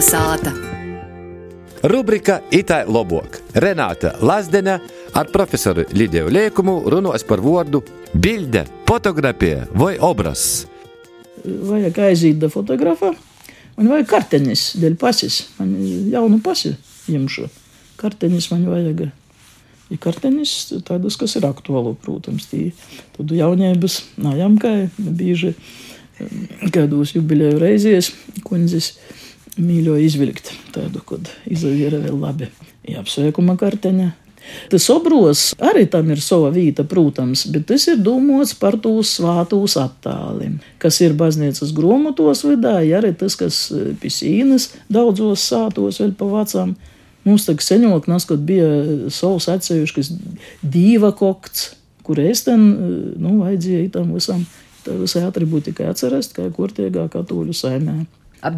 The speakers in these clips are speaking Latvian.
Kalnasāta. Rubrika Itai Lobok. Renāta Lazdena ar profesoru Lidiju Liekumu runos par vārdu bilde, fotografija vai obraz. Vajag aiziet da fotografa. Man vajag kartenis dēļ pasis. Man jaunu pasi jemšu. Kartenis man vajag. Ir kartenis tādus, kas ir aktuāli, protams, tī. Tad jauniebas, nājām, kā bieži kādos jubileju reizēs, kundzes mīļo izvilkt tādu, kad izavīra vēl labi. Apsveikuma karteņa. Tas obros arī tam ir sava vieta, protams, bet tas ir domāts par tūs svātūs attālim, kas ir baznīcas gromotos vidā, ja arī tas, kas pisīnas daudzos sātos vēl pa vecām. Mums tā seņok, naskot bija savs atsevišķi, kas dīva kokts, kur es ten, nu, vajadzēja tam visam, tā visai atribūtikai atcerast, kā kurtiegā katoļu saimē.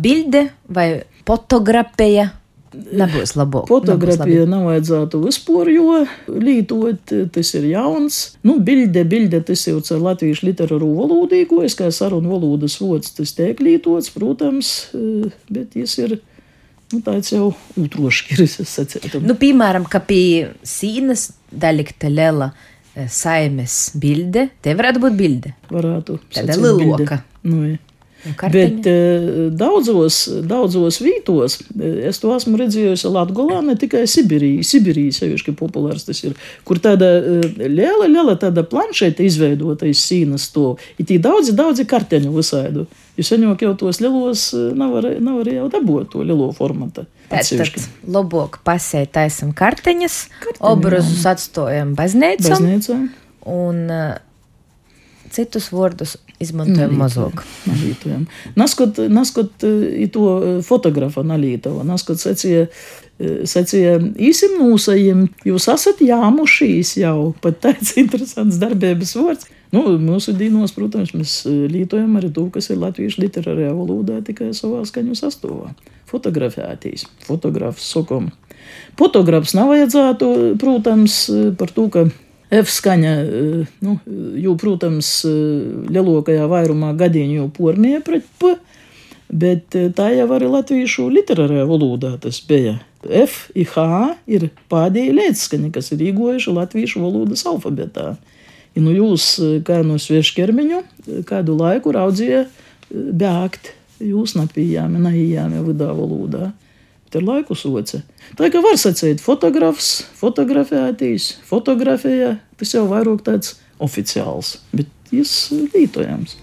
Bilde vai fotografija nebūs labāk. Fotografija nav vajadzētu vispār, jo lītot tas ir jauns. Nu, bilde, bilde tas jau ar latviešu literatūru valodīgojas, kā sarunu valodas vods, tas tiek lītots, protams, bet tas ir. Nu, tāds jau es sacītu. Nu, piemēram, ka pie sīnas dalikta lela saimes bilde, te varētu būt bilde. Varētu. Tāda liloka. Nu, ja. Bet uh, daudzos, daudzos vītos es to esmu redzējusi Latvijā, ne tikai Sibīrijā. Sibīrijā sevišķi populārs tas ir, kur tāda uh, liela, liela tāda planšeta izveidotais sīnas to. Ir tī daudzi, daudzi karteņu visādu. Jo senāk jau tos lielos nav arī jau dabūt to lielo formatu. Tātad labāk pasēj taisam karteņas, Karteņi, obrazus atstājam baznīcā. Baznīcā. Un uh, citus vārdus izmantojam mazāk. Nalītojam. Naskot, naskot i to fotografa nalītova, naskot secīja, secīja īsim nūsajiem, jūs esat jāmušīs jau, pat tāds interesants darbības vārds. Nu, mūsu dīnos, protams, mēs lītojam arī to, kas ir latviešu literārajā valodā, tikai savā skaņu sastāvā. Fotografētīs, fotografs sokom. Fotografs nav vajadzētu, protams, par to, ka F skaņa, nu, jo, protams, lielākajā vairumā gadījumā jau pornīja pret P, bet tā jau arī latviešu literārajā valodā tas bija. F, I, H ir pēdējie līdzskaņi, kas ir īgojuši latviešu valodas alfabetā. Ja nu jūs kā no svešķermeņu kādu laiku raudzīja bēgt, jūs napījāmi, naījāmi vidā valodā ir laiku soce. Tā kā var sacīt, fotografs, fotografētīs, fotografēja, tas jau vairāk tāds oficiāls, bet tas lītojams.